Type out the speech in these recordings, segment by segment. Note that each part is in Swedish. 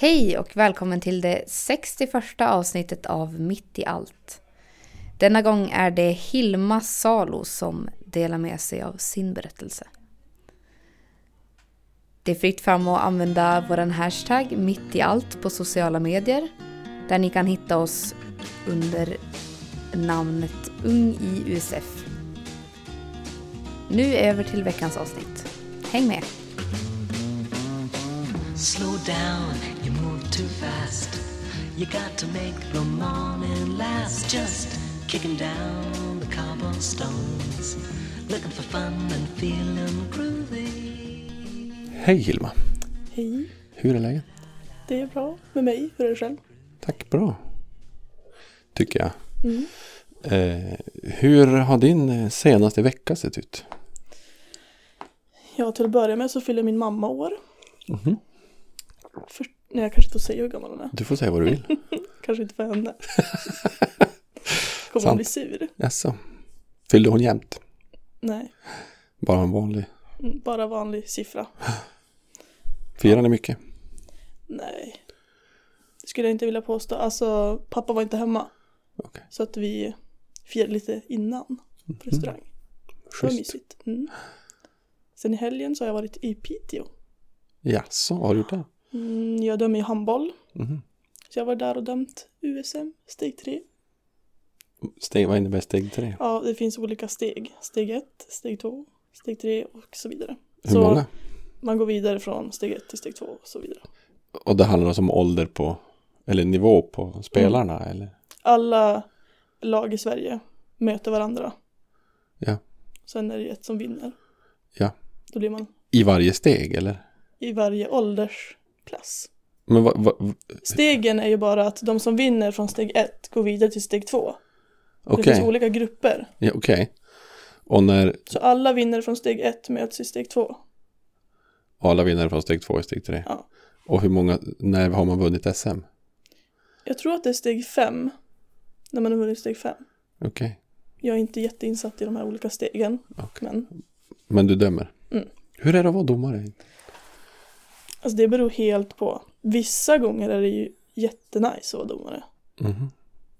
Hej och välkommen till det 61 avsnittet av Mitt i allt. Denna gång är det Hilma Salo som delar med sig av sin berättelse. Det är fritt fram att använda vår hashtag mitt i allt på sociala medier där ni kan hitta oss under namnet Ung i USF. Nu över till veckans avsnitt. Häng med! Slow down, you move too fast. You got to make the morning last. Just kicking down the cobblestones. Looking for fun and feeling groovy. Hej Hilma! Hej! Hur är läget? Det är bra med mig. Hur är det själv? Tack, bra. Tycker jag. Mm. Eh, hur har din eh, senaste vecka sett ut? Ja, till att börja med så fyller min mamma år. Mm -hmm. För, nej, jag kanske får säga hur gammal hon är. Du får säga vad du vill. kanske inte för henne. Kommer hon bli sur? Jaså. Fyllde hon jämt? Nej. Bara en vanlig? Mm, bara vanlig siffra. Firar ni mycket? Nej. Det skulle jag inte vilja påstå. Alltså, pappa var inte hemma. Okay. Så att vi firade lite innan på mm. restaurang. Mm. Det var mysigt. Mm. Sen i helgen så har jag varit i Piteå. Jaså, har du gjort det? Mm, jag dömer i handboll. Mm. Så jag var där och dömt USM, steg 3. Steg, vad innebär steg 3? Ja, det finns olika steg. Steg 1, steg 2, steg 3 och så vidare. Hur så många? Man går vidare från steg 1 till steg 2 och så vidare. Och det handlar alltså om ålder på, eller nivå på spelarna mm. eller? Alla lag i Sverige möter varandra. Ja. Sen är det ett som vinner. Ja. Då blir man. I varje steg eller? I varje ålders klass. Men va, va, Stegen är ju bara att de som vinner från steg ett går vidare till steg två. Okay. Det finns olika grupper. Ja, Okej. Okay. Och när... Så alla vinnare från steg ett möts i steg två. Och alla vinnare från steg två i steg tre? Ja. Och hur många, när har man vunnit SM? Jag tror att det är steg fem. När man har vunnit steg fem. Okej. Okay. Jag är inte jätteinsatt i de här olika stegen. Okay. Men... men du dömer? Mm. Hur är det att vara domare? Alltså det beror helt på. Vissa gånger är det ju jättenice att vara domare. Mm.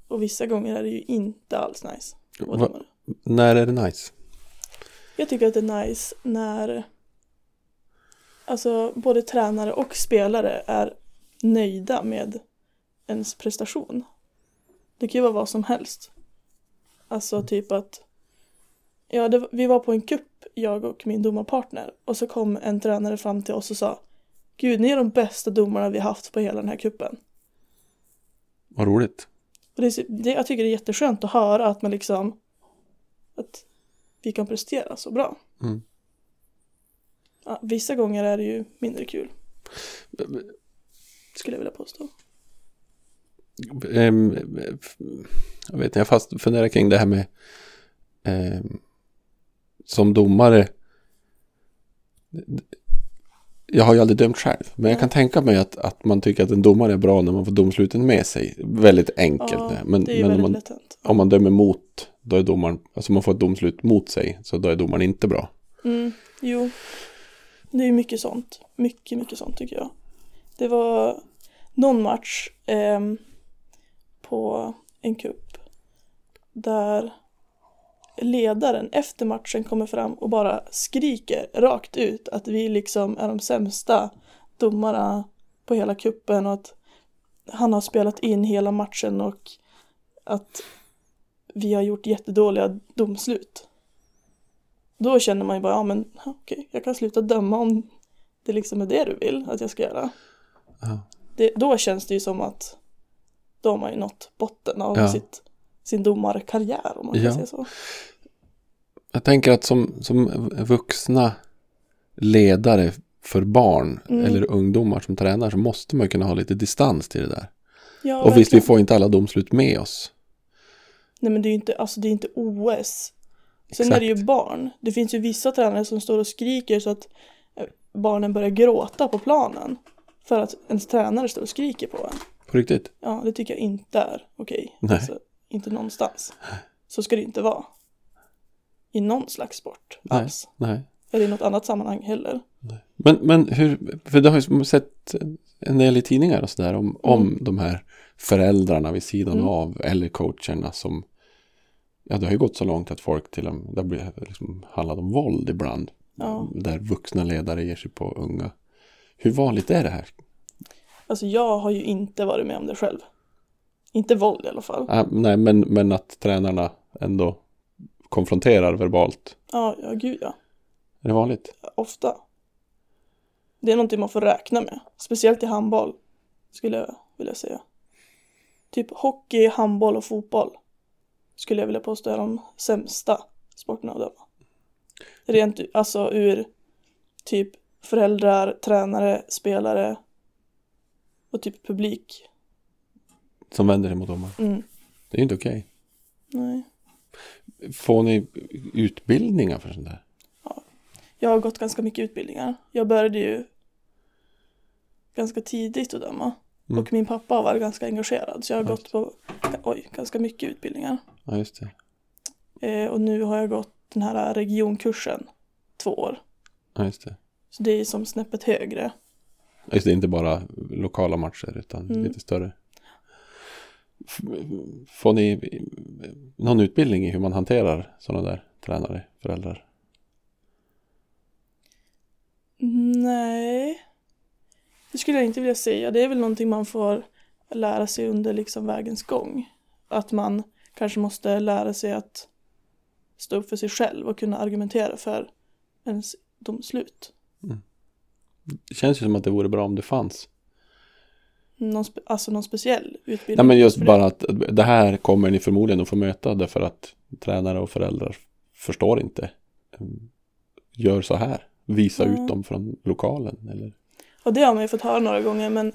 Och vissa gånger är det ju inte alls nice att vara domare. När är det nice? Jag tycker att det är nice när alltså både tränare och spelare är nöjda med ens prestation. Det kan ju vara vad som helst. Alltså typ att Ja, det, vi var på en kupp, jag och min domarpartner. Och så kom en tränare fram till oss och sa Gud, ni är de bästa domarna vi haft på hela den här kuppen. Vad roligt. Och det, det, jag tycker det är jätteskönt att höra att man liksom att vi kan prestera så bra. Mm. Ja, vissa gånger är det ju mindre kul. Skulle jag vilja påstå. Um, jag vet inte, jag fast funderar kring det här med um, som domare jag har ju aldrig dömt själv, men jag kan tänka mig att, att man tycker att en domare är bra när man får domsluten med sig. Väldigt enkelt. Ja, men, det är men om, man, om man dömer mot, då är domaren, alltså man får ett domslut mot sig, så då är domaren inte bra. Mm, jo, det är mycket sånt. Mycket, mycket sånt tycker jag. Det var någon match eh, på en kupp där ledaren efter matchen kommer fram och bara skriker rakt ut att vi liksom är de sämsta domarna på hela kuppen och att han har spelat in hela matchen och att vi har gjort jättedåliga domslut. Då känner man ju bara, ja men okej, okay, jag kan sluta döma om det liksom är det du vill att jag ska göra. Ja. Det, då känns det ju som att då har man ju nått botten av ja. sitt, sin domarkarriär om man kan ja. säga så. Jag tänker att som, som vuxna ledare för barn mm. eller ungdomar som tränar så måste man kunna ha lite distans till det där. Ja, och visst, vi får inte alla domslut med oss. Nej, men det är ju inte, alltså det är inte OS. Sen Exakt. är det ju barn. Det finns ju vissa tränare som står och skriker så att eh, barnen börjar gråta på planen. För att ens tränare står och skriker på en. På riktigt? Ja, det tycker jag inte är okej. Okay. Alltså, inte någonstans. Så ska det inte vara i någon slags sport nej, Nej. eller i något annat sammanhang heller. Men, men hur, för det har ju sett en del i tidningar och sådär om, om de här föräldrarna vid sidan Mm. av eller coacherna som Ja, det har ju gått så långt att folk till och med, det blivit liksom handlat om våld ibland. Ja. Där vuxna ledare ger sig på unga. Hur vanligt är det här? Alltså jag har ju inte varit med om det själv. Inte våld i alla fall. Ah, nej, men, men att tränarna ändå konfronterar verbalt. Ja, ja gud ja. Är det vanligt? Ofta. Det är någonting man får räkna med. Speciellt i handboll. Skulle jag vilja säga. Typ hockey, handboll och fotboll. Skulle jag vilja påstå är de sämsta sporterna att döma. Rent alltså ur typ föräldrar, tränare, spelare och typ publik. Som vänder sig mot domaren. Mm. Det är ju inte okej. Nej. Får ni utbildningar för sånt där? Jag har gått ganska mycket utbildningar. Jag började ju ganska tidigt att döma. Mm. Och min pappa har varit ganska engagerad. Så jag har Ja, gått på oj, ganska mycket utbildningar. Ja, just det. Eh, och nu har jag gått den här regionkursen två år. Ja, just det. Så det är som snäppet högre. Ja, Just det, inte bara lokala matcher utan Mm. lite större. Får ni någon utbildning i hur man hanterar sådana där tränare, föräldrar? Nej. Det skulle jag inte vilja säga. Det är väl någonting man får lära sig under liksom vägens gång. Att man kanske måste lära sig att stå upp för sig själv och kunna argumentera för ens domslut. Det känns ju som att det vore bra om det fanns. Någon spe- alltså någon speciell utbildning. Nej men just bara att det här kommer ni förmodligen att få möta därför att tränare och föräldrar förstår inte. Mm, Gör så här. Visa Ja. ut dem från lokalen eller? Och det har man ju fått höra några gånger men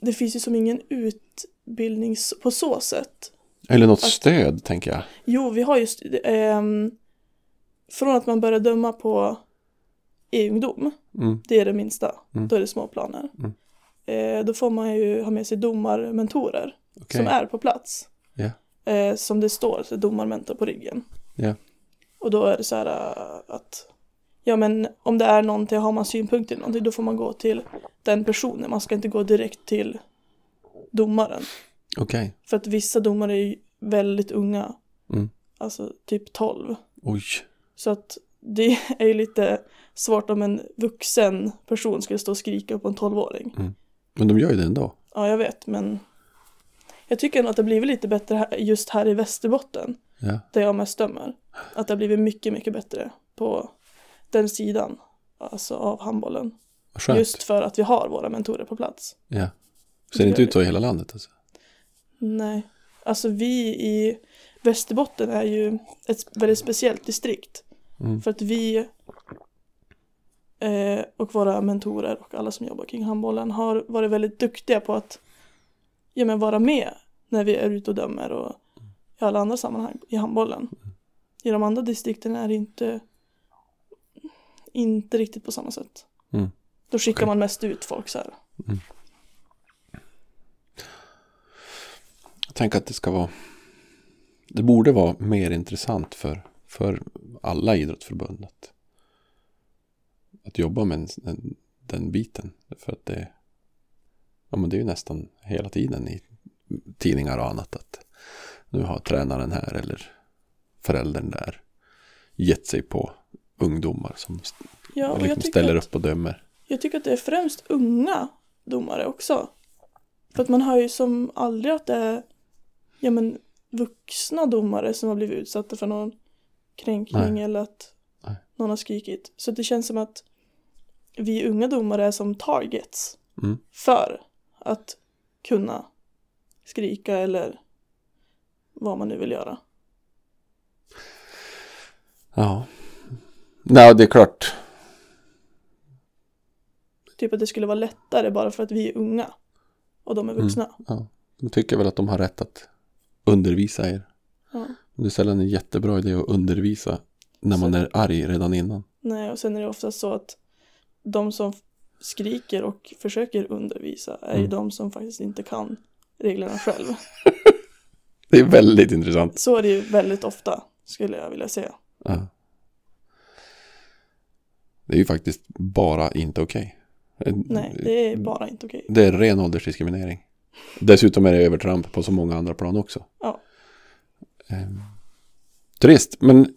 det finns ju som ingen utbildning på så sätt. Eller något Att- stöd tänker jag. Jo, vi har just ehm, från att man börjar döma på e-ungdom, Mm. det är det minsta, Mm. då är det små planer. Mm. Eh, då får man ju ha med sig domarmentorer Okej. som är på plats. Eh, som det står, så domarmentor på ryggen. Ja. Och då är det så här äh, att ja men om det är någonting, har man synpunkter på någonting, då får man gå till den personen. Man ska inte gå direkt till domaren. Okej. För att vissa domare är ju väldigt unga. Mm. Alltså typ 12. Oj. Så att det är ju lite svårt om en vuxen person skulle stå och skrika på en 12-åring. Men de gör ju det ändå. Ja, jag vet, men jag tycker nog att det har blivit lite bättre här, just här i Västerbotten, Ja. där jag mest dömer. Att det har blivit mycket, mycket bättre på den sidan, alltså av handbollen. Skönt. Just för att vi har våra mentorer på plats. Ja. Ser det inte ut så i hela landet alltså? Nej, alltså vi i Västerbotten är ju ett väldigt speciellt distrikt. Mm. För att vi eh, och våra mentorer och alla som jobbar kring handbollen har varit väldigt duktiga på att ja, men vara med när vi är ute och dömer och i alla andra sammanhang i handbollen. I de andra distrikten är det inte inte riktigt på samma sätt. Mm. Då skickar Okej. man mest ut folk så här. Jag tänker att det ska vara Det borde vara mer intressant för, för alla idrottsförbund att, jobba med en, en, den biten. För att det, ja, men det är ju nästan hela tiden i tidningar och annat att nu har tränaren här eller föräldern där gett sig på ungdomar som Ja, liksom ställer att- upp och dömer. Jag tycker att det är främst unga domare också. För att man hör ju som aldrig att det är ja, men, vuxna domare som har blivit utsatta för någon kränkning Nej. eller att Nej. någon har skrikit. Så det känns som att vi unga domare är som targets Mm. för att kunna skrika eller vad man nu vill göra. Ja. Nej, det är klart. Typ att det skulle vara lättare bara för att vi är unga och de är Mm. vuxna. Ja. De tycker väl att de har rätt att undervisa er. Ja. Det är sällan en jättebra idé att undervisa när man Så- är arg redan innan. Nej, och sen är det ofta så att de som skriker och försöker undervisa är ju Mm. de som faktiskt inte kan reglerna själv. Det är väldigt intressant. Så är det ju väldigt ofta, skulle jag vilja säga. Ja. Det är ju faktiskt bara inte okej. Nej, det är bara inte okej. Det är ren åldersdiskriminering. Dessutom är det övertramp på så många andra plan också. Ja. Ehm, trist, men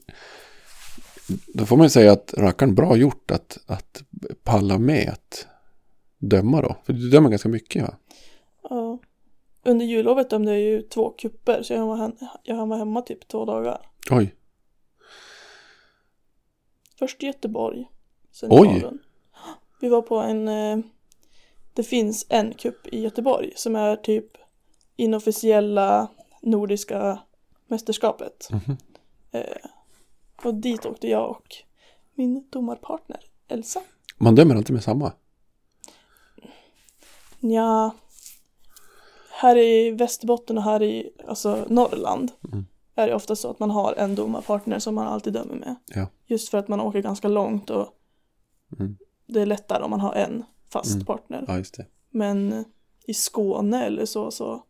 då får man ju säga att rackaren bra gjort att, att palla med att döma då. För du dömer ganska mycket va? Ja. Under jullovet dömde jag ju två kupper så jag var, hem, jag var hemma typ två dagar. Oj, Först i Göteborg. Sen Oj. i Falun. Vi var på en... Eh, det finns en kupp i Göteborg som är typ inofficiella nordiska mästerskapet. Mhm. Eh, och dit åkte jag och min domarpartner Elsa. man dömer alltid med samma. Ja, här i Västerbotten och här i alltså Norrland Mm. är det ofta så att man har en domarpartner som man alltid dömer med. Ja. Just för att man åker ganska långt och Mm. det är lättare om man har en fast Mm. partner. Ja, just det. Men i Skåne eller så så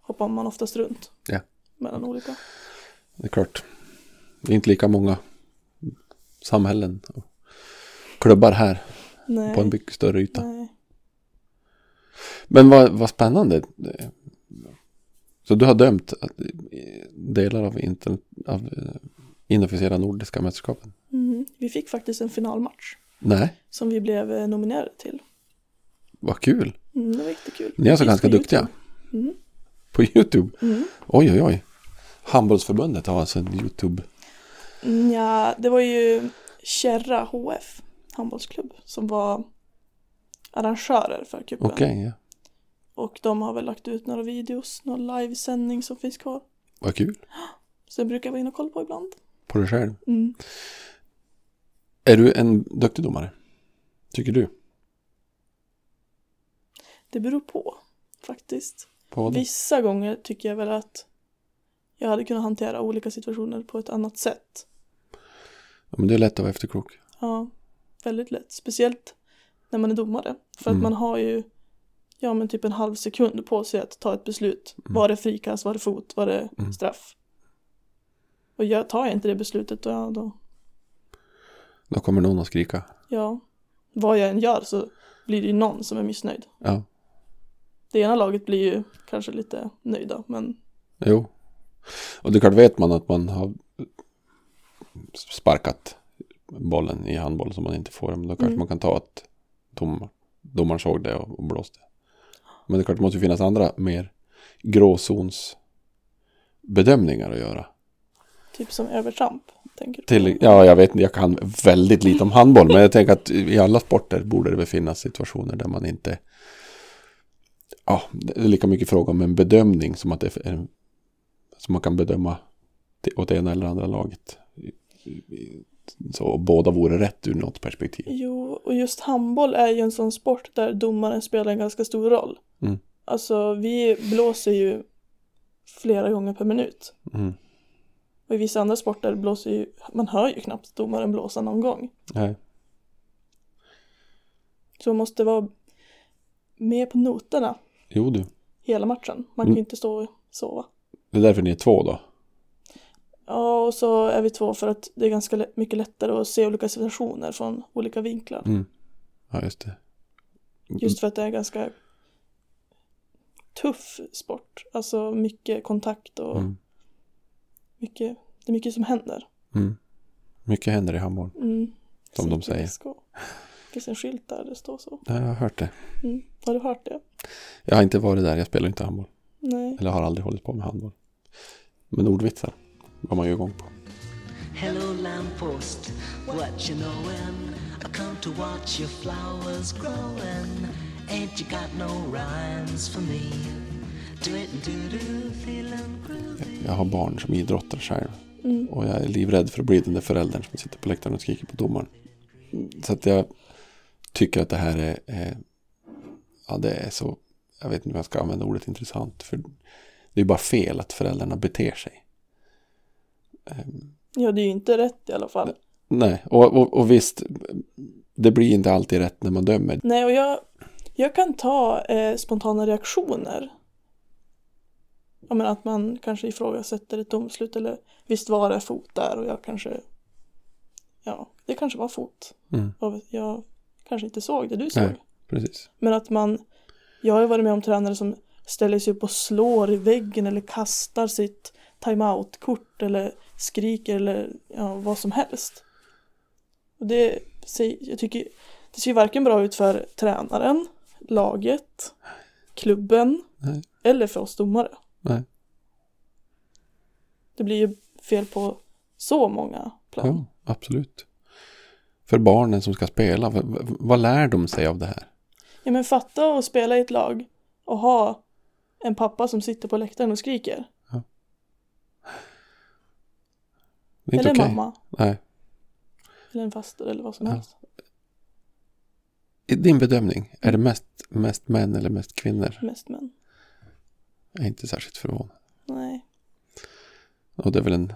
hoppar man oftast runt Ja. mellan olika. Det är klart. Det är inte lika många samhällen och klubbar här Nej. på en mycket större yta. Nej. Men vad, vad spännande. Så du har dömt att- delar av, inter, av eh, inofficiella nordiska mästerskapen? Mhm. Vi fick faktiskt en finalmatch Nej, som vi blev eh, nominerade till. vad kul. Mm, det var jättekul. Ni är alltså ganska på duktiga. YouTube. Mm. På YouTube? Mm. Oj, oj, oj. Handbollsförbundet har alltså en YouTube. Ja, det var ju Kärra HF handbollsklubb som var arrangörer för cupen. Okej, ja. Och de har väl lagt ut några videos, någon livesändning som finns kvar. Vad kul. Så jag brukar vara inne och kolla på ibland. På dig själv. Mm. Är du en duktig domare? Tycker du? Det beror på, faktiskt. På? Vissa gånger tycker jag väl att jag hade kunnat hantera olika situationer på ett annat sätt. Ja, men det är lätt att vara efterklok. Ja, väldigt lätt. Speciellt när man är domare. För Mm. att man har ju, ja men typ en halv sekund på sig att ta ett beslut. Var det frikast, var det fot, var det Mm. straff? Och jag tar jag inte det beslutet då, ja, då, Då kommer någon att skrika. ja, vad jag än gör så blir det ju någon som är missnöjd. Ja, Det ena laget blir ju kanske lite nöjda, men jo. Och det är klart vet man att man har sparkat bollen i handboll som man inte får. Men då kanske Mm. man kan ta att dom, domaren såg det och, och blåste. Men det är klart det måste finnas andra mer gråzonsbedömningar att göra. typ som övertramp, tänker du? Till, ja, jag vet inte, jag kan väldigt lite om handboll, men jag tänker att i alla sporter borde det finnas situationer där man inte... Ja, det är lika mycket fråga om en bedömning som att det är som man kan bedöma åt ena eller andra laget. Så båda vore rätt ur något perspektiv. Jo, och just handboll är ju en sån sport där domaren spelar en ganska stor roll. Mm. Alltså, vi blåser ju flera gånger per minut. Mm. Och i vissa andra sporter blåser ju, man hör ju knappt domaren blåsa någon gång. Nej. Så man måste vara med på noterna Jo du, hela matchen. Man kan Mm. ju inte stå och sova. det är därför ni är två då. Ja, och så är vi två för att det är ganska mycket lättare att se olika situationer från olika vinklar. Mm. Ja, just det. Just för att det är ganska tuff sport. Alltså mycket kontakt och Mm. mycket, det är mycket som händer. Mm. Mycket händer i handboll, Mm. som de säger. Det finns en skylt där det står så. Ja, Jag har hört det. Mm. Har du hört det? Jag har inte varit där, jag spelar inte handboll. Nej. Eller har aldrig hållit på med handboll. Men ordvitsar var man ju igång på. Hello, lamppost, what you knowin'? I come to watch your flowers growin'. Ain't you got no rhymes for me? Do it do do, feelin' groovy. Jag har barn som idrottar själv. Mm. Och jag är livrädd för att bli den där föräldern som sitter på läktaren och skriker på domaren. Så att jag tycker att det här är, är ja det är så, jag vet inte om jag ska använda ordet intressant. För det är bara fel att föräldrarna beter sig. Ehm, Ja, det är ju inte rätt i alla fall. Nej, och, och, och visst, det blir inte alltid rätt när man dömer. Nej, och jag, jag kan ta eh, spontana reaktioner. Jag menar att man kanske ifrågasätter ett domslut eller visst var det fot där och jag kanske ja, det kanske var fot. Mm. Jag kanske inte såg det du såg. Nej. Precis. Men att man, jag har ju varit med om tränare som ställer sig upp och slår i väggen eller kastar sitt timeout-kort eller skriker eller ja, vad som helst. Och det, ser- jag tycker, det ser ju varken bra ut för tränaren, laget, klubben Nej. eller för oss domare. Nej. Det blir ju fel på så många plan. Ja, absolut. För barnen som ska spela, vad lär de sig av det här? Ja men fatta att spela i ett lag och ha en pappa som sitter på läktaren och skriker. Det är inte Eller okej. mamma. Nej. Eller en faster eller vad som Ja. helst. I din bedömning, är det mest, mest män eller mest kvinnor? Mest män. Jag är inte särskilt förvånad. Nej. Och det är väl en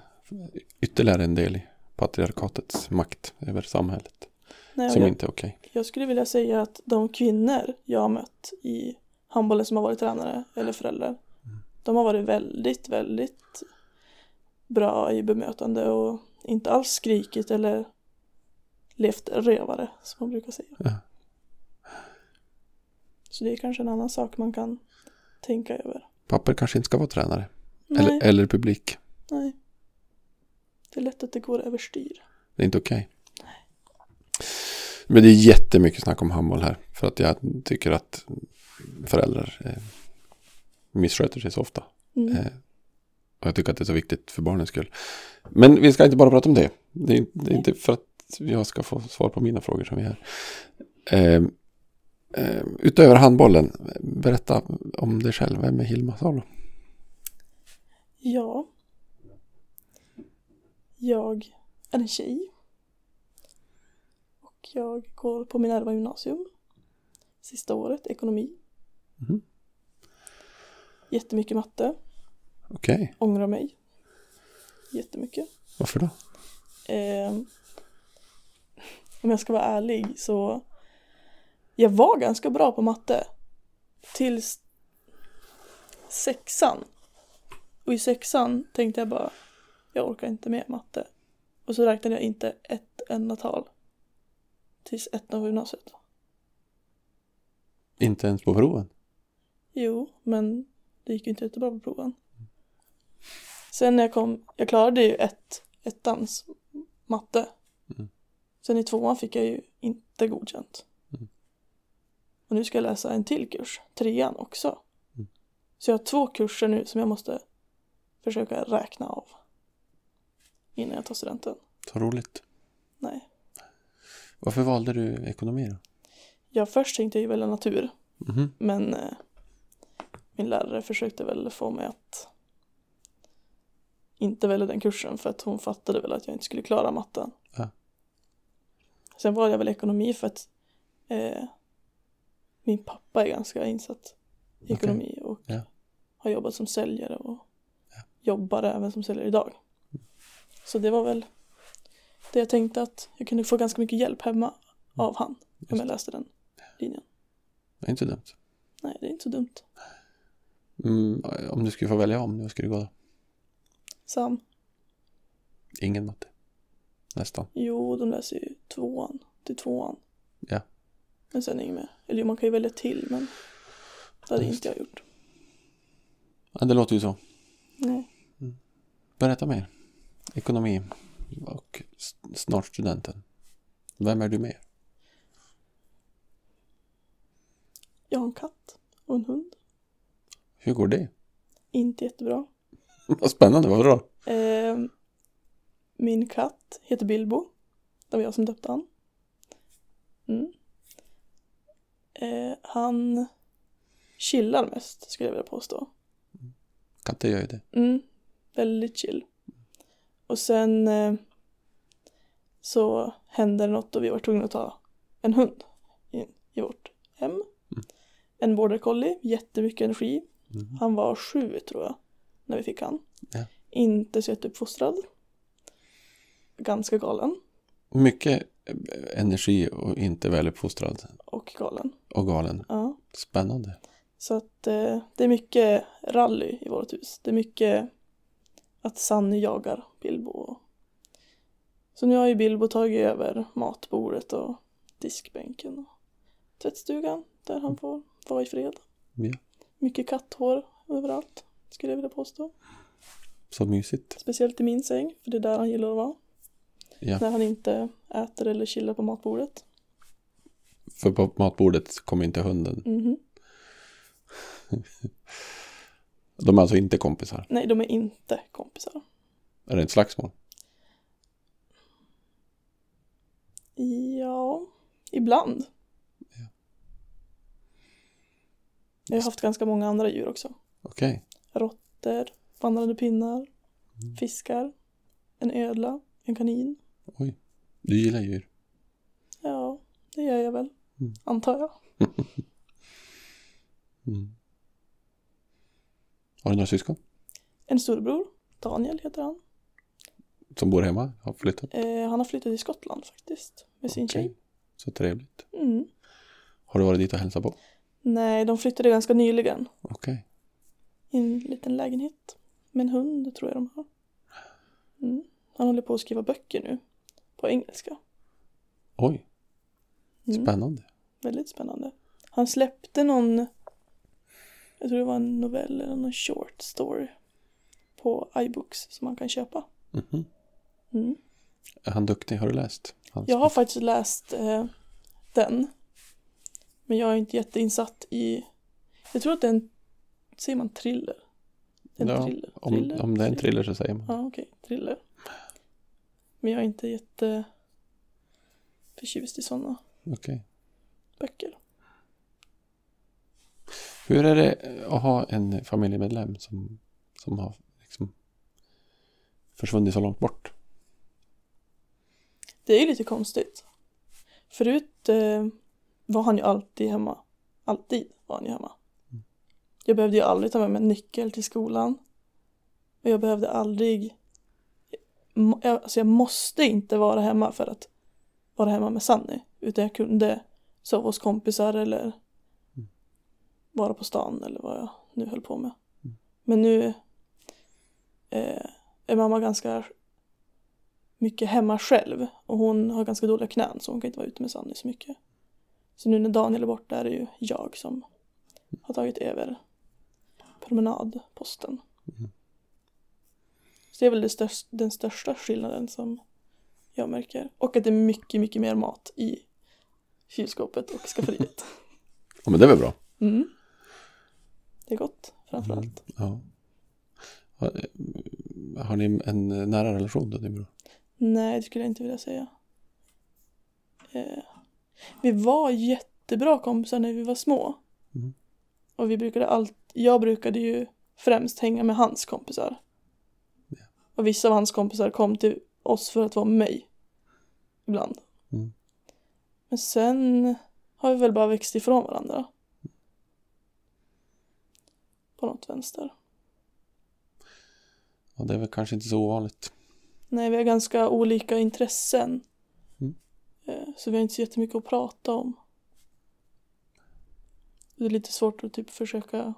ytterligare en del i patriarkatets makt över samhället. Nej Som jag, inte är okej. jag skulle vilja säga att de kvinnor jag har mött i handbollen som har varit tränare eller föräldrar. Mm. De har varit väldigt, väldigt bra i bemötande och inte alls skrikit eller levt rövare som man brukar säga. Ja. Så det är kanske en annan sak man kan tänka över. Papper kanske inte ska vara tränare. Nej, Eller, eller publik. nej. Det är lätt att det går överstyr. Det är inte okej. Men det är jättemycket snack om handboll här. För att jag tycker att föräldrar eh, missköter sig så ofta. Mm. Eh, och jag tycker att det är så viktigt för barnens skull. Men vi ska inte bara prata om det. Det är, det är inte för att jag ska få svar på mina frågor som vi är här. Eh, eh, utöver handbollen, berätta om dig själv. Vem är Hilma Salo? Ja. Jag är en tjej. Och jag går på Minerva gymnasium. Sista året, ekonomi. Mhm. Jättemycket matte. Okej, Ångrar mig. Jättemycket. varför då? Ehm, om jag ska vara ärlig så jag var ganska bra på matte tills sexan. Och i sexan tänkte jag bara jag orkar inte med matte. Och så räknade jag inte ett enda tal tills ettan på gymnasiet. Inte ens på proven? Jo, men det gick ju inte jättebra på proven. Sen när jag kom, jag klarade ju ett, ettans matte. Mm. Sen i tvåan fick jag ju inte godkänt. Mm. Och nu ska jag läsa en till kurs, trean också. Mm. Så jag har två kurser nu som jag måste försöka räkna av. Innan jag tar studenten. Så roligt. Nej. Varför valde du ekonomi då? Jag först tänkte jag ju välja natur. Mhm. Men eh, min lärare försökte väl få mig att inte välja den kursen för att hon fattade väl att jag inte skulle klara matten. Ja. Sen valde jag väl ekonomi för att eh, min pappa är ganska insatt i ekonomi och Ja. har jobbat som säljare och Ja. jobbar även som säljare idag. Så det var väl det jag tänkte att jag kunde få ganska mycket hjälp hemma av han om jag läste den linjen. Det är inte dumt. Nej, det är inte så dumt. Mm, om du skulle få välja om, vad skulle du gå då? Sam? Ingen matte. Nästan. Jo, de läser ju tvåan till tvåan. Ja. Men sen inget mer. Eller man kan ju välja till men det hade Just inte jag gjort. Ja, det låter ju så. Nej. Berätta mer. Ekonomi och snart studenten. Vem är du med? Jag har en katt och en hund. Hur går det? Inte jättebra. Vad spännande, vad bra. Ehm, min katt heter Bilbo. Det var jag som döpte han. Mm. Eh, han chillar mest skulle jag vilja påstå. Katter gör ju det. Mm, väldigt chill. Och sen eh, så hände det något och vi var tvungna att ta en hund in i vårt hem. En border collie, jättemycket energi. Mm. Han var sju tror jag när vi fick han. Ja. Inte så jätteuppfostrad. Ganska galen Mycket eh, energi och inte väluppfostrad. och galen. Och galen. Ja. Spännande. Så att eh, det är mycket rally i vårt hus. Det är mycket att Sanny jagar Bilbo Så nu har ju Bilbo tagit över matbordet och diskbänken och tvättstugan där han får vara i fred. Ja. Mycket katthår överallt, skulle jag vilja påstå. Så mysigt. Speciellt i min säng, för det är där han gillar att vara. Ja. När han inte äter eller chillar på matbordet. För på matbordet kommer inte hunden. Mhm. De är alltså inte kompisar. Nej, de är inte kompisar. Är det ett slagsmål? Ja, ibland. Jag har haft ganska många andra djur också. Okej. Råttor, vandrande pinnar, fiskar, en ödla, en kanin. Oj. Du gillar djur. Ja, det gör jag väl. Mm. Antar jag. Mm. Har du några syskon? En storbror, Daniel heter han. Som bor hemma? Har flyttat? Eh, han har flyttat till Skottland faktiskt. Med sin Okej. tjej. Så trevligt. Mm. Har du varit dit och hälsat på? Nej, de flyttade ganska nyligen. Okej. I en liten lägenhet. Med en hund tror jag de har. Mm. Han håller på att skriva böcker nu. På engelska. Oj. Mm. Spännande. Väldigt spännande. Han släppte någon, jag tror det var en novell eller någon short story. På iBooks som man kan köpa. Mhm. Mm. Är han duktig? Har du läst? Hans Jag har faktiskt läst eh, den. Men jag är inte jätteinsatt i, jag tror att det är en, säger man thriller? En Ja, thriller? om, thriller? om det är en thriller så säger man. Ja, okej. Thriller. Men jag är inte jätte förtjust i sådana Okej. böcker. Hur är det att ha en familjemedlem som, som har liksom försvunnit så långt bort? Det är ju lite konstigt. Förut eh, var han ju alltid hemma. Alltid var han ju hemma. Jag behövde ju aldrig ta med mig nyckel till skolan. Och jag behövde aldrig... jag- Alltså jag måste inte vara hemma för att vara hemma med Sanny. Utan jag kunde sova hos kompisar eller vara på stan eller vad jag nu höll på med. Men nu eh, är mamma ganska mycket hemma själv och hon har ganska dåliga knän så hon kan inte vara ute med Sanny så mycket. Så nu när Daniel är borta är det ju jag som har tagit över promenadposten. Så det är väl det störst, den största skillnaden som jag märker. Och att det är mycket, mycket mer mat i kylskåpet och skafferiet. Ja, men det är väl bra. Mm. Det är gott framförallt. Ja. Har, har ni en nära relation då, din bror? Nej, det skulle jag inte vilja säga. Eh, vi var jättebra kompisar när vi var små. Mm. Och vi brukade allt, jag brukade ju främst hänga med hans kompisar. Och vissa av hans kompisar kom till oss för att vara med mig. Ibland. Mm. Men sen har vi väl bara växt ifrån varandra. På något vänster. Ja, det är väl kanske inte så ovanligt. Nej, vi har ganska olika intressen. Mm. Eh, Så vi har inte så jättemycket att prata om. Det är lite svårt att typ försöka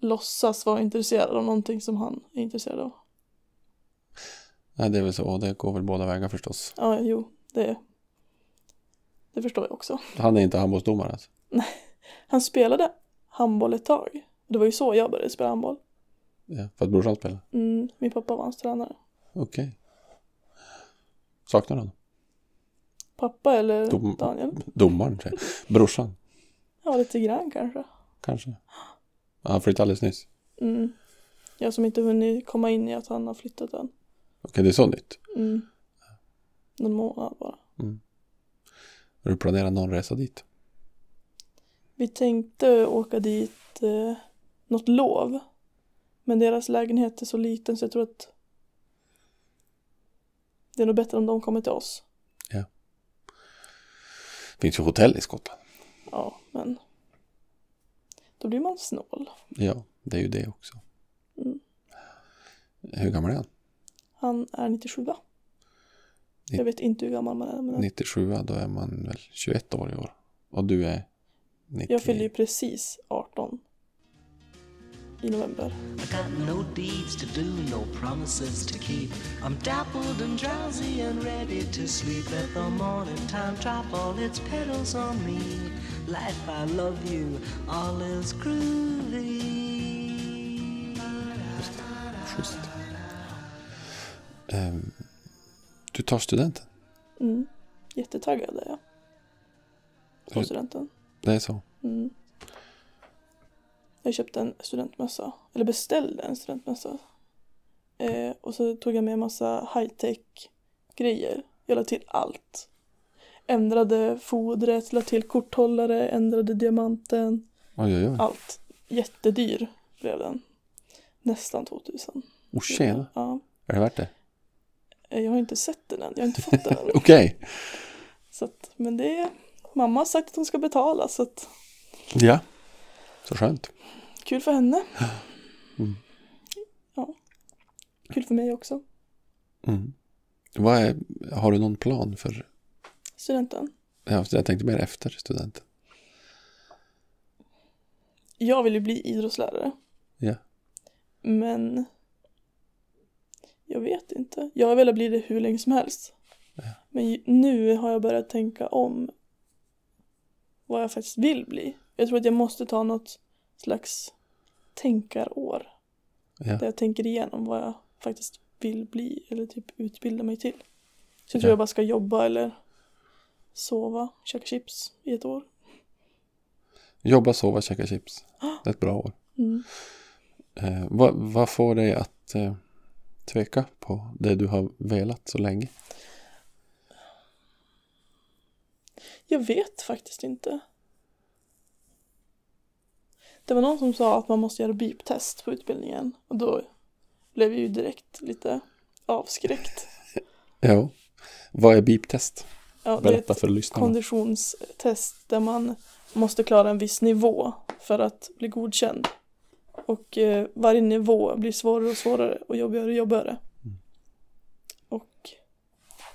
låtsas vara intresserad av någonting som han är intresserad av. Nej, det är väl så. Det går väl båda vägar förstås. Ja, jo, det, det förstår jag också. Han är inte handbollsdomare alltså? Han spelade handboll ett tag. Det var ju så jag började spela handboll. Ja, för att brorsan spelar? Mm, min pappa var hans tränare. Okej. Saknar du honom? Pappa eller Dom- Daniel? Domaren, säger. Brorsan, Ja, lite grann kanske. kanske. Ja, han flyttade alldeles nyss. Mm. Jag som inte hunnit komma in i att han har flyttat än. Okej, det är så nytt. Mm. Någon månad bara. Har du planerat någon resa dit? Vi tänkte åka dit eh, något lov. Men deras lägenhet är så liten så jag tror att det är nog bättre om de kommer till oss. Det finns ju hotell i Skottland. Ja, men då blir man snål. Ja, det är ju det också. Mm. Hur gammal är han? Han är 97. Jag vet inte hur gammal man är. Men 97, då är man väl 21 år i år. Och du är 90. jag fyller ju precis 18. i november. I got no deeds to do, no promises to keep. I'm dappled and drowsy and ready to sleep. Let the morning time drop all its petals on me. Life, I love you, all is groovy. Schysst. Ehm, du tar studenten. Mm. Jättetaggad är jag. På studenten. Det är så. Mm. Jag köpte en studentmössa, eller beställde en studentmössa. Eh, och så tog jag med massa high-tech grejer. Jag la till allt. Ändrade fodret, la till korthållare, ändrade diamanten. Oj, oj, oj. Allt. Jättedyr blev den. Nästan 2000. Oh, tjena. Ja. Är det värt det? Eh, Jag har inte sett den än, jag har inte fått den än. Okej. Så att, men det är, mamma har sagt att hon ska betala så att Ja. Så skönt. kul för henne. Mm. Ja. Kul för mig också. Mm. Vad är, har du någon plan för, Studenten. ja, jag tänkte mer efter studenten. Jag vill ju bli idrottslärare. Ja. Men jag vet inte. Jag har velat bli det hur länge som helst. Men ju- nu har jag börjat tänka om vad jag faktiskt vill bli. Jag tror att jag måste ta något slags tänkarår. Ja. Där jag tänker igenom vad jag faktiskt vill bli eller typ utbilda mig till. Så jag Ja. tror jag bara ska jobba eller sova, käka chips i ett år. Jobba, sova, käka chips. Det är ett bra år. Mm. Eh, vad, vad får dig att eh, tveka på det du har velat så länge? Jag vet faktiskt inte. Det var någon som sa att man måste göra beep-test på utbildningen och då blev jag ju direkt lite avskräckt. Ja. Vad är beep-test? Ja, Berätta för lyssnarna. konditionstest där man måste klara en viss nivå för att bli godkänd. Och eh, varje nivå blir svårare och svårare och jobbigare och jobbigare. Mm. Och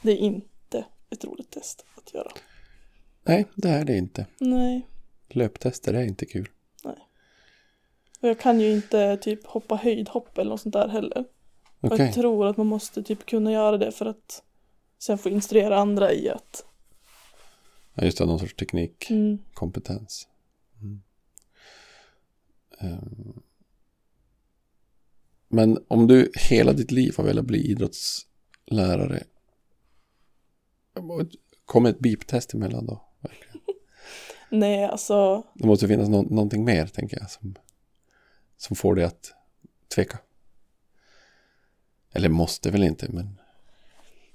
det är inte ett roligt test att göra. Nej, det är det inte. Nej. Löptester är inte kul. Och jag kan ju inte typ hoppa höjdhopp eller något sånt där heller. Och Okej. jag tror att man måste typ kunna göra det för att sen få instruera andra i att Ja, just det, någon sorts teknik, mm, kompetens. Mm. Ehm. Men om du hela ditt liv har velat bli idrottslärare. Kommer ett beep-test emellan då? Verkligen. nej alltså Det måste finnas nå- någonting mer, tänker jag, som, som får dig att tveka. Eller måste väl inte, men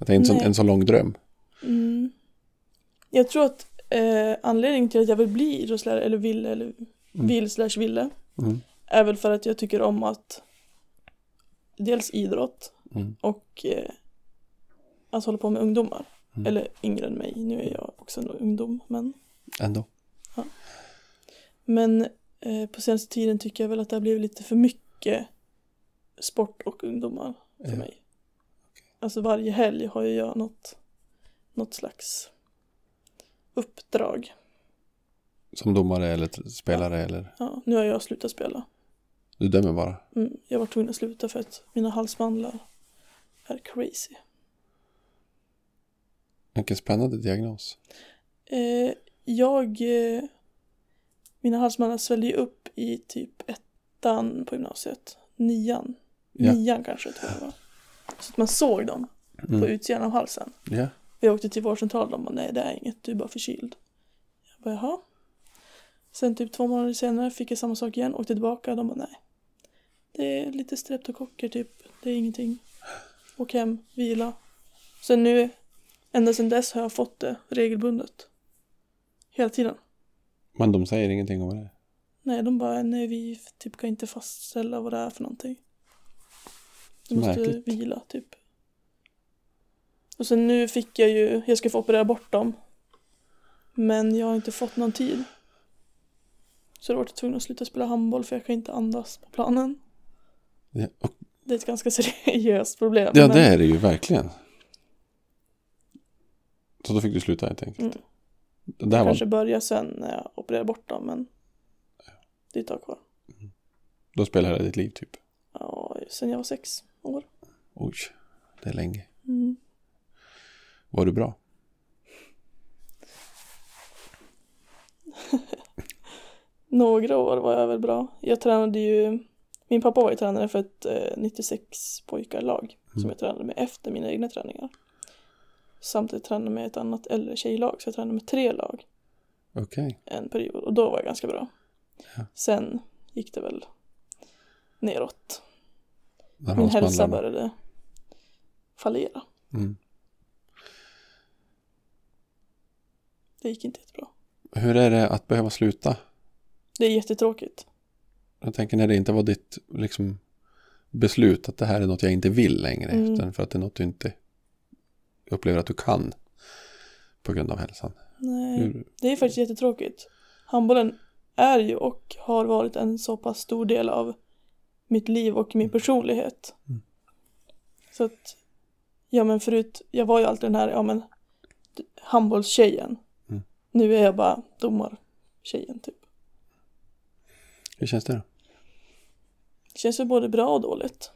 att det är en, sån, en så lång dröm. mm, jag tror att eh, anledningen till att jag vill bli idrottslärare eller vill eller vill slash ville Mm. är väl för att jag tycker om att dels idrott Mm. och eh, att hålla på med ungdomar. Mm. Eller yngre än mig, nu är jag också en ungdom men Ändå. Men eh, på senaste tiden tycker jag väl att det har blivit lite för mycket sport och ungdomar för Ja. mig. Alltså varje helg har ju jag något, något slags uppdrag. Som domare eller spelare eller Ja, nu har jag slutat spela. du dömer bara. Mm, jag var tvungen att sluta för att mina halsmandlar är crazy. Vilken spännande diagnos. Eh, jag... Eh, mina halsmandlar svällde ju upp i typ ettan på gymnasiet. Nian. Ja. Nian kanske tror jag var. Så att man såg dem på Mm. utsidan av halsen. Ja. Jag åkte till vårdcentralen och de bara nej det är inget, du är bara förkyld. Jag bara jaha. Sen typ två månader senare fick jag samma sak igen, åkte tillbaka och de bara nej. Det är lite streptokocker typ, det är ingenting. Åk hem, vila. Sen nu, ända sedan dess har jag fått det regelbundet. Hela tiden. Men de säger ingenting om vad det är. Nej, de bara nej vi typ kan inte fastställa vad det är för någonting. Du måste Märkligt. vila typ. Och sen nu fick jag ju, jag ska få operera bort dem. Men jag har inte fått någon tid. Så då var jag tvungen att sluta spela handboll för jag kan inte andas på planen. Ja, och, Det är ett ganska seriöst problem. ja men- det är det ju verkligen. Så då fick du sluta helt enkelt. Mm. Det där var... Kanske börja sen när jag opererar bort dem men det är ett tag kvar. Du har spelat hela ditt liv typ? Ja, sen jag var sex år. Oj, det är länge. Mm. Var du bra? Några år var jag väl bra. Jag tränade ju, min pappa var ju tränare för ett eh, 96 pojkarlag som jag tränade med efter mina egna träningar. Samtidigt tränade jag med ett annat äldre tjejlag så jag tränade med tre lag Okej. en period och då var jag ganska bra. Ja. Sen gick det väl neråt. Min hälsa började fallera. Mm. Det gick inte jättebra. Hur är det att behöva sluta? Det är jättetråkigt. Jag tänker när det inte var ditt liksom, beslut att det här är något jag inte vill längre. Mm. Utan för att det är något du inte upplever att du kan. På grund av hälsan. Nej, Hur, det är faktiskt jättetråkigt. Handbollen är ju och har varit en så pass stor del av mitt liv och min personlighet. Mm. Så att, ja men förut, jag var ju alltid den här, ja men, handbollstjejen. Mm. Nu är jag bara domartjejen typ. hur känns det då? Det känns ju både bra och dåligt.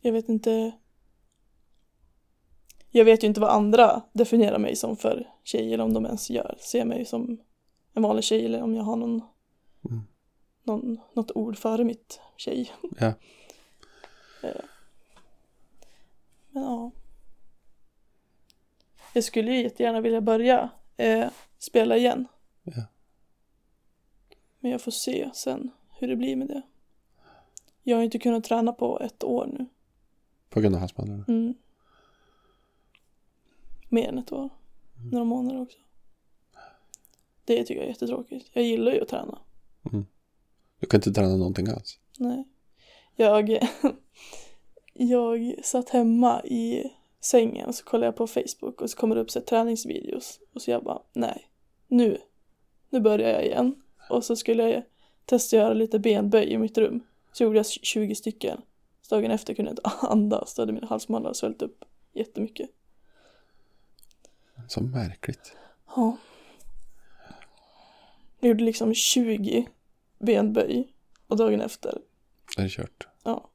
Jag vet inte. Jag vet ju inte vad andra definierar mig som för tjej eller om de ens gör. Ser mig som en vanlig tjej eller om jag har någon, Mm. Någon något ord före mitt tjej. Ja. Eh. Men ja. Jag skulle ju jättegärna vilja börja eh, spela igen. Ja. Men jag får se sen hur det blir med det. Jag har inte kunnat träna på ett år nu. På grund av halsbandet? Mm. Mer än ett år. Några månader också. Det tycker jag är jättetråkigt. Jag gillar ju att träna. Du kan inte träna någonting alls? Nej. Jag, jag satt hemma i sängen och så kollade jag på Facebook och så kommer det upp så här träningsvideos. Och så jag bara, nej, nu, nu börjar jag igen. Och så skulle jag testa göra lite benböj i mitt rum. Så gjorde jag 20 stycken. Så dagen efter kunde jag inte andas, då hade mina halsmandlar svällt upp jättemycket. Så märkligt. Ja. Jag gjorde liksom 20 benböj och dagen efter, Det är kört. ja,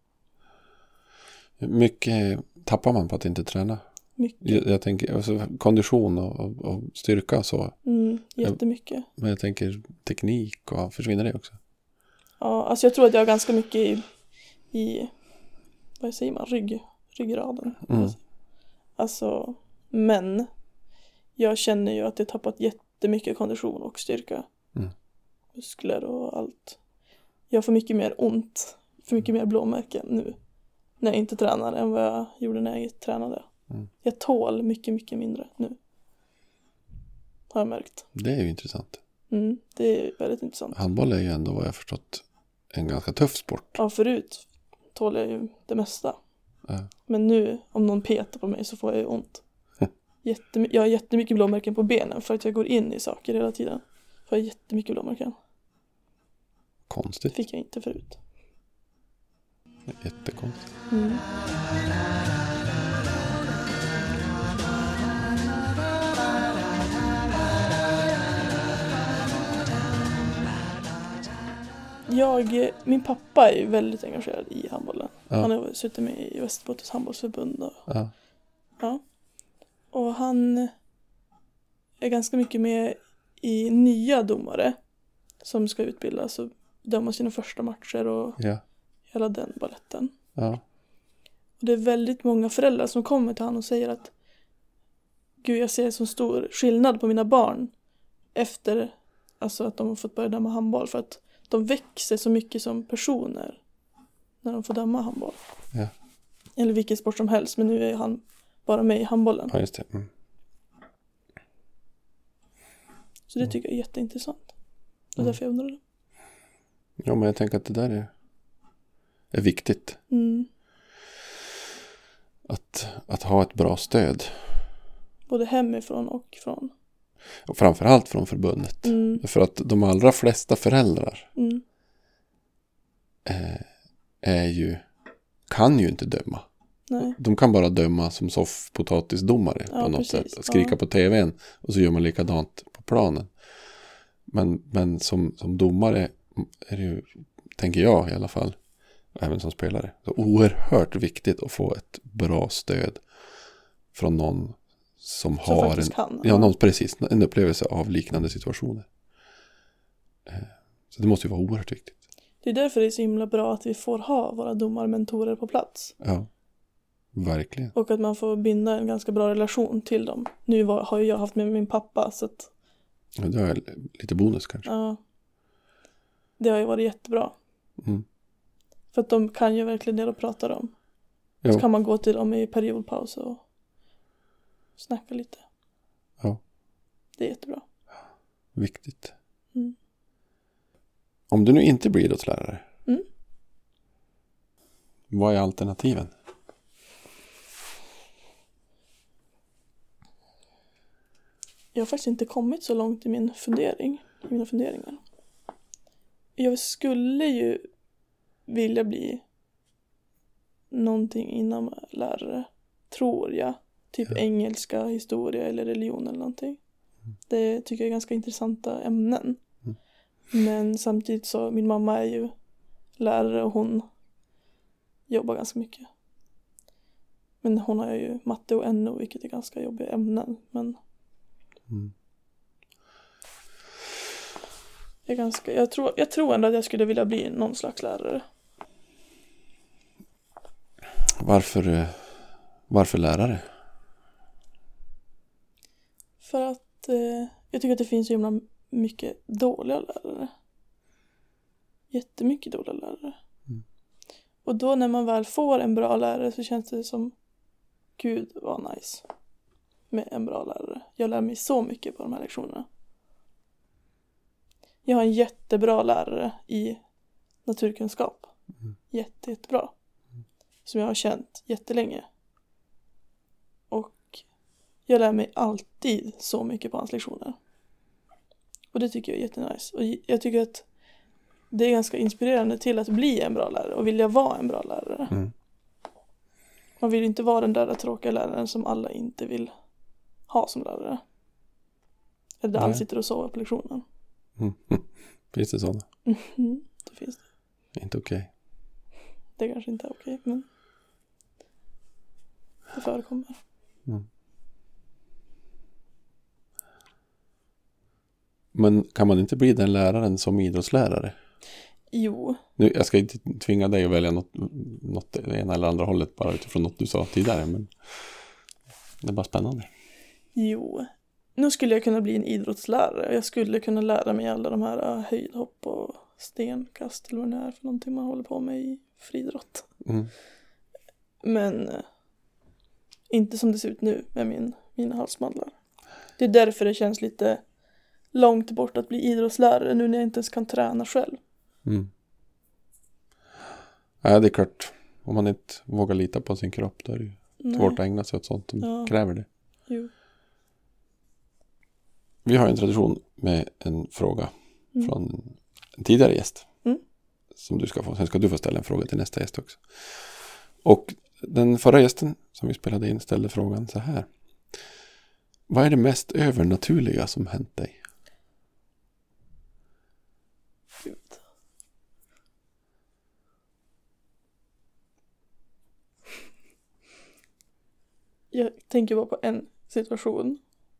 mycket tappar man på att inte träna? mycket. Jag, jag tänker alltså, kondition och, och, och styrka och så. Mm, jättemycket. Men jag tänker teknik och försvinner det också? Ja, alltså jag tror att jag har ganska mycket i, i vad säger man, rygg, ryggraden. Mm. Alltså, men jag känner ju att jag tappat jättemycket kondition och styrka. Mm. Muskler och allt. Jag får mycket mer ont, för mycket mer blåmärken nu. När jag inte tränar än vad jag gjorde när jag tränade. Mm. Jag tål mycket, mycket mindre nu. Har jag märkt. Det är ju intressant. Mm, det är väldigt intressant. Handboll är ju ändå vad jag har förstått en ganska tuff sport. Ja, förut tål jag ju det mesta. Ja. Men nu, om någon petar på mig så får jag ju ont. Jättemy- jag har jättemycket blåmärken på benen för att jag går in i saker hela tiden. Får jag jättemycket blåmärken. Konstigt. fick jag inte förut. Jättekonstigt. Mm. Jag, min pappa är väldigt engagerad i handbollen. Ja. Han har suttit med i Västerbottens handbollsförbund och Ja. Ja. Och han är ganska mycket med i nya domare som ska utbildas och döma sina första matcher och Ja. hela den balletten. Ja. Och det är väldigt många föräldrar som kommer till honom och säger att Gud, jag ser så stor skillnad på mina barn efter alltså att de har fått börja döma handboll för att de växer så mycket som personer när de får döma handboll. Ja. Eller vilken sport som helst, men nu är han bara med i handbollen. ja, just det. Mm. Så det tycker jag är jätteintressant. Det är därför jag undrade. Ja, men jag tänker att det där är, är viktigt. Mm. Att, att ha ett bra stöd. Både hemifrån och från. Och framförallt från förbundet. Mm. För att de allra flesta föräldrar Mm. eh, är ju, kan ju inte döma. Nej. De kan bara döma som soffpotatisdomare Ja, på något precis. sätt. Skrika Ja. på tvn och så gör man likadant på planen. Men, men som, som domare är det ju tänker jag i alla fall, även som spelare, så oerhört viktigt att få ett bra stöd från någon som, Som har en, kan. ja, någon, precis, en upplevelse av liknande situationer. Eh, Så det måste ju vara oerhört viktigt. Det är därför det är så himla bra att vi får ha våra domarmentorer på plats. Ja, verkligen. Och att man får binda en ganska bra relation till dem. Nu var, har ju jag haft med min pappa så att Ja, det är lite bonus kanske. ja. Det har ju varit jättebra. Mm. För att de kan ju verkligen det de pratar om. Så Ja, kan man gå till dem i periodpaus och snacka lite. Ja. Det är jättebra. viktigt. Mm. Om du nu inte blir idrottslärare. Mm. Vad är alternativen? Jag har faktiskt inte kommit så långt i min fundering, i mina funderingar. Jag skulle ju vilja bli någonting inom lärare, tror jag. Typ Ja. engelska, historia eller religion eller någonting. Det tycker jag är ganska intressanta ämnen. Mm. Men samtidigt så, min mamma är ju lärare och hon jobbar ganska mycket. Men hon har ju matte och NO vilket är ganska jobbiga ämnen. Men Mm. Jag, är ganska, jag, tror, jag tror ändå att jag skulle vilja bli någon slags lärare. Varför, eh, varför lärare? För att eh, jag tycker att det finns så himla mycket dåliga lärare. Jättemycket dåliga lärare. Mm. Och då när man väl får en bra lärare så känns det som Gud vad nice. Med en bra lärare. Jag lär mig så mycket på de här lektionerna. Jag har en jättebra lärare i naturkunskap. Mm. Jätte, jättebra. Som jag har känt jättelänge. Och jag lär mig alltid så mycket på hans lektioner. Och det tycker jag är jättenice. Och jag tycker att det är ganska inspirerande till att bli en bra lärare och vilja vara en bra lärare. Mm. Man vill ju inte vara den där tråkiga läraren som alla inte vill ha som lärare. Eller där alla Nej. sitter och sover på lektionen. Mm. Finns det sådana? Mm, det finns det. Inte okej. Det kanske inte är okej, men det förekommer. Men kan man inte bli den läraren som idrottslärare? Jo, Nu, jag ska inte tvinga dig att välja något, något det ena eller andra hållet bara utifrån något du sa tidigare. Men det är bara spännande. jo. Nu skulle jag kunna bli en idrottslärare. Jag skulle kunna lära mig alla de här äh, höjdhopp och stenkast eller vad det är för någonting man håller på med i friidrott. Mm. Men eh, inte som det ser ut nu med min, mina halsmandlar. Det är därför det känns lite långt bort att bli idrottslärare nu när jag inte ens kan träna själv. Mm. Ja, det är klart. Om man inte vågar lita på sin kropp då är det ju svårt att ägna sig åt sånt som Ja. kräver det. Jo. Vi har en tradition med en fråga Mm. från en tidigare gäst. Mm. Som du ska få. Sen ska du få ställa en fråga till nästa gäst också. Och den förra gästen som vi spelade in ställde frågan så här. Vad är det mest övernaturliga som hänt dig? Gud. Jag tänker bara på en situation.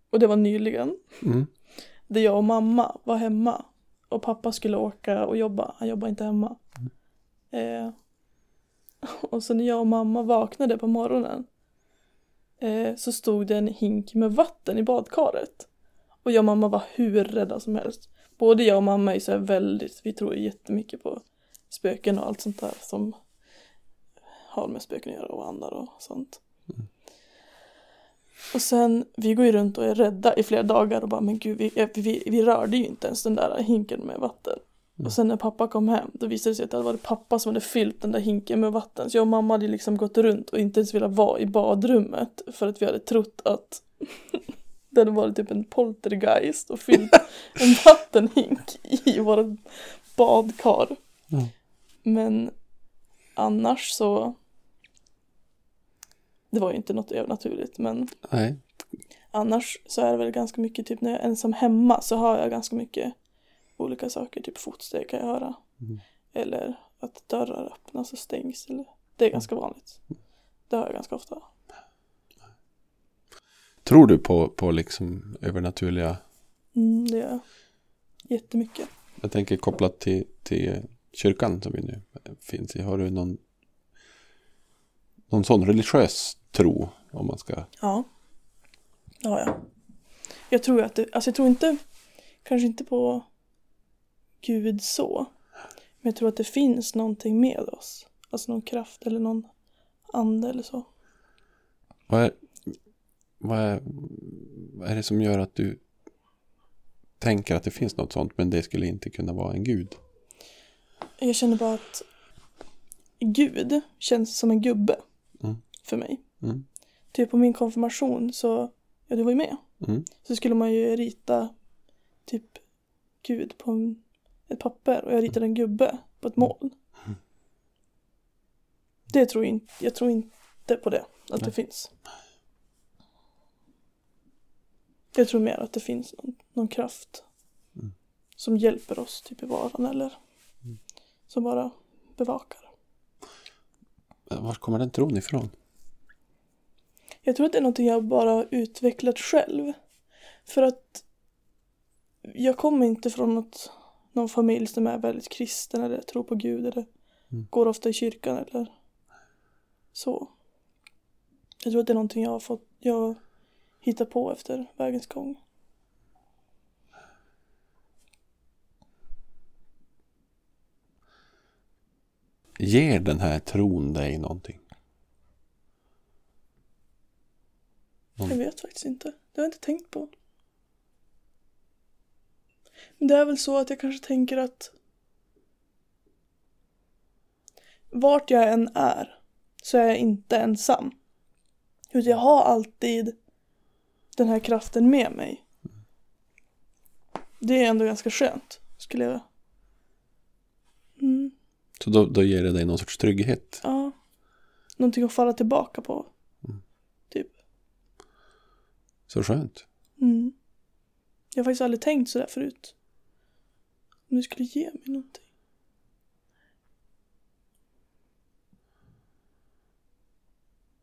Och det var nyligen. Mm. Där jag och mamma var hemma. Och pappa skulle åka och jobba. Han jobbar inte hemma. Eh, och så när jag och mamma vaknade på morgonen. Eh, så stod det en hink med vatten i badkaret. Och jag och mamma var hur rädda som helst. Både jag och mamma är så här väldigt, vi tror jättemycket på spöken och allt sånt där som har med spöken att göra och andar och sånt. Och sen, vi går ju runt och är rädda i flera dagar och bara men gud vi, vi, vi rörde ju inte ens den där hinken med vatten. Och sen när pappa kom hem då visade det sig att det varit pappa som hade fyllt den där hinken med vatten. Så jag och mamma hade liksom gått runt och inte ens velat vara i badrummet för att vi hade trott att det hade varit typ en poltergeist och fyllt en vattenhink i vårt badkar. Ja. Men annars så det var ju inte något övernaturligt men Nej. annars så är det väl ganska mycket typ när jag är ensam hemma så har jag ganska mycket olika saker, typ fotsteg kan jag höra. Mm. Eller att dörrar öppnas och stängs. Eller, det är ganska vanligt. Det hör jag ganska ofta. Tror du på, på liksom övernaturliga, Mm, det gör jag. Jättemycket. jag tänker kopplat till, till kyrkan som vi nu finns i. Har du någon, någon sån religiös tro om man ska, Ja. Det har jag. Jag tror att det, alltså jag tror inte, kanske inte på Gud så. Men jag tror att det finns någonting med oss. Alltså någon kraft eller någon ande eller så. vad är, vad är, vad är det som gör att du tänker att det finns något sånt men det skulle inte kunna vara en gud? Jag känner bara att Gud känns som en gubbe Mm. för mig. Mm. Typ på min konfirmation så, ja du var ju med. Mm. Så skulle man ju rita typ Gud på en, ett papper och jag ritade en gubbe på ett moln. Det tror jag inte, jag tror inte på det, att det finns. Jag tror mer att det finns någon, någon kraft som hjälper oss typ i vardagen eller som bara bevakar. Var kommer den tron ifrån? Jag tror att det är någonting jag bara har utvecklat själv. För att jag kommer inte från något, någon familj som är väldigt kristen eller tror på Gud eller går ofta i kyrkan eller så. Jag tror att det är någonting jag har fått, jag hittar på efter vägens gång. Ger den här tron dig någonting? Jag vet faktiskt inte. Det har jag inte tänkt på. Men det är väl så att jag kanske tänker att vart jag än är så är jag inte ensam. Utan jag har alltid den här kraften med mig. Det är ändå ganska skönt, skulle jag... Mm, Så då, då ger det dig någon sorts trygghet? ja. Någonting att falla tillbaka på. Typ. Så skönt. Mm. Jag har faktiskt aldrig tänkt sådär förut. Om du skulle ge mig någonting.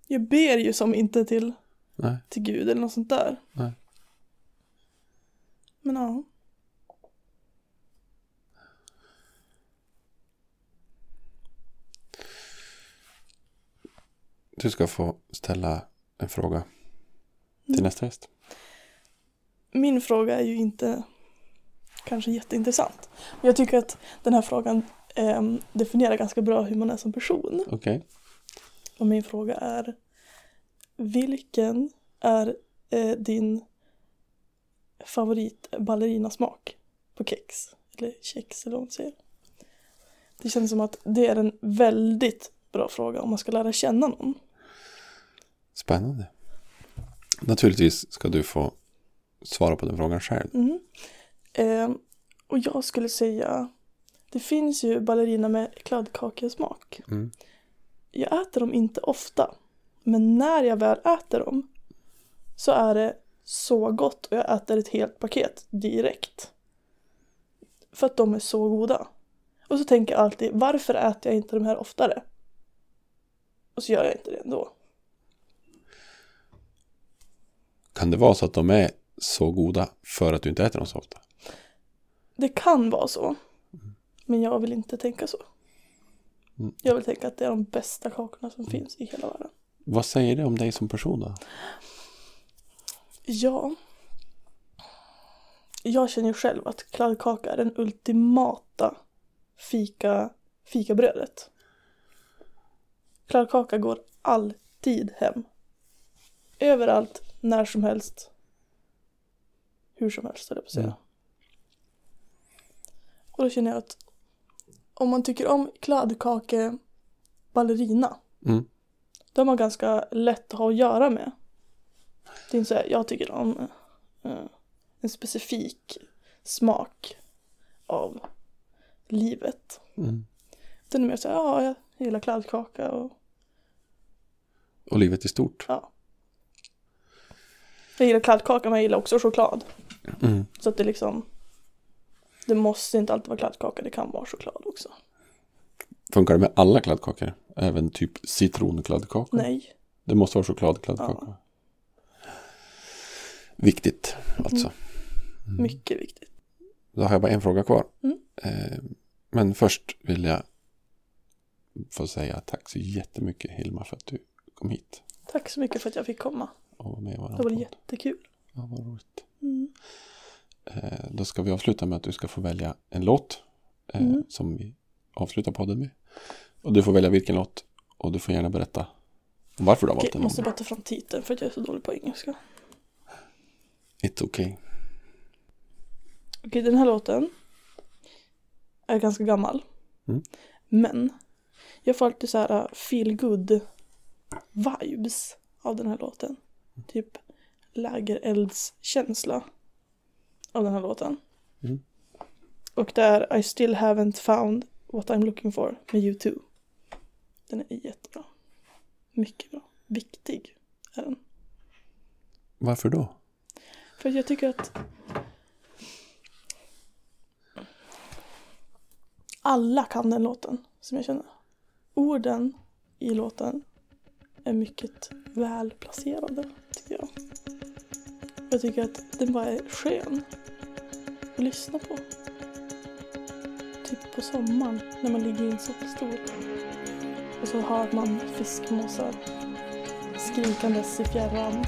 Jag ber ju som inte till, Nej, till Gud eller något sånt där. nej. Men ja. Du ska få ställa en fråga till nästa gäst. Min fråga är ju inte kanske jätteintressant. Men jag tycker att den här frågan ehm, definierar ganska bra hur man är som person. Okej. Och min fråga är Vilken är eh, din favorit ballerinasmak på kex? Eller kex eller vad man säger. Det känns som att det är en väldigt bra fråga om man ska lära känna någon. Spännande. Naturligtvis ska du få svara på den frågan själv. Mm. Ehm, och jag skulle säga Det finns ju ballerina med kladdkakesmak. Mm. Jag äter dem inte ofta. Men när jag väl äter dem så är det så gott och jag äter ett helt paket direkt. För att de är så goda. Och så tänker jag alltid, varför äter jag inte de här oftare? Och så gör jag inte det ändå. Kan det vara så att de är så goda för att du inte äter dem så ofta? Det kan vara så. Men jag vill inte tänka så. Mm. Jag vill tänka att det är de bästa kakorna som finns i hela världen. Vad säger det om dig som person då? Ja. Jag känner ju själv att kladdkaka är den ultimata fika, fikabrödet. Kladdkaka går alltid hem. Överallt, när som helst. Hur som helst, höll jag på att säga. Mm. Och då känner jag att om man tycker om kladdkake ballerina Mm. då är man ganska lätt att ha att göra med. Det är inte så här, jag tycker om eh, en specifik smak av livet. Mm. Den är mer så här, ja, jag gillar kladdkaka och Och livet i stort? ja. Jag gillar kladdkaka men jag gillar också choklad. Mm. Så att det liksom, det måste inte alltid vara kladdkaka, det kan vara choklad också. Funkar det med alla kladdkakor? Även typ citronkladdkakor? Nej. Det måste vara chokladkladdkaka. Viktigt alltså. Mycket viktigt. Då har jag bara en fråga kvar. Mm. Eh, men först vill jag få säga tack så jättemycket Hilma för att du kom hit Tack så mycket för att jag fick komma. Och var med i våran Det var jättekul. Ja, vad roligt. Mm. Eh, då ska vi avsluta med att du ska få välja en låt eh, Mm. som vi avslutar podden med. Och du får välja vilken låt och du får gärna berätta om varför du har valt den. måste bara ta fram titeln för att jag är så dålig på engelska. It's okay. Okej, den här låten är ganska gammal. Mm. Men jag får alltid så här feel good vibes av den här låten. Typ lägereldskänsla av den här låten. Mm. Och det är I still haven't found what I'm looking for med U2. Den är jättebra. Mycket bra. Viktig är den. Varför då? För jag tycker att alla kan den låten som jag känner. Orden i låten är mycket väl placerade. Jag tycker att den bara är skön att lyssna på. Typ på sommaren när man ligger i en soppstol Och så hör man fiskmåsar skrikandes i fjärran.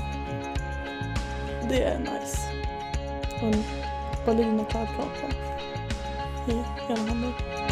Det är nice. Och en Berliner kladdkaka i ena handen.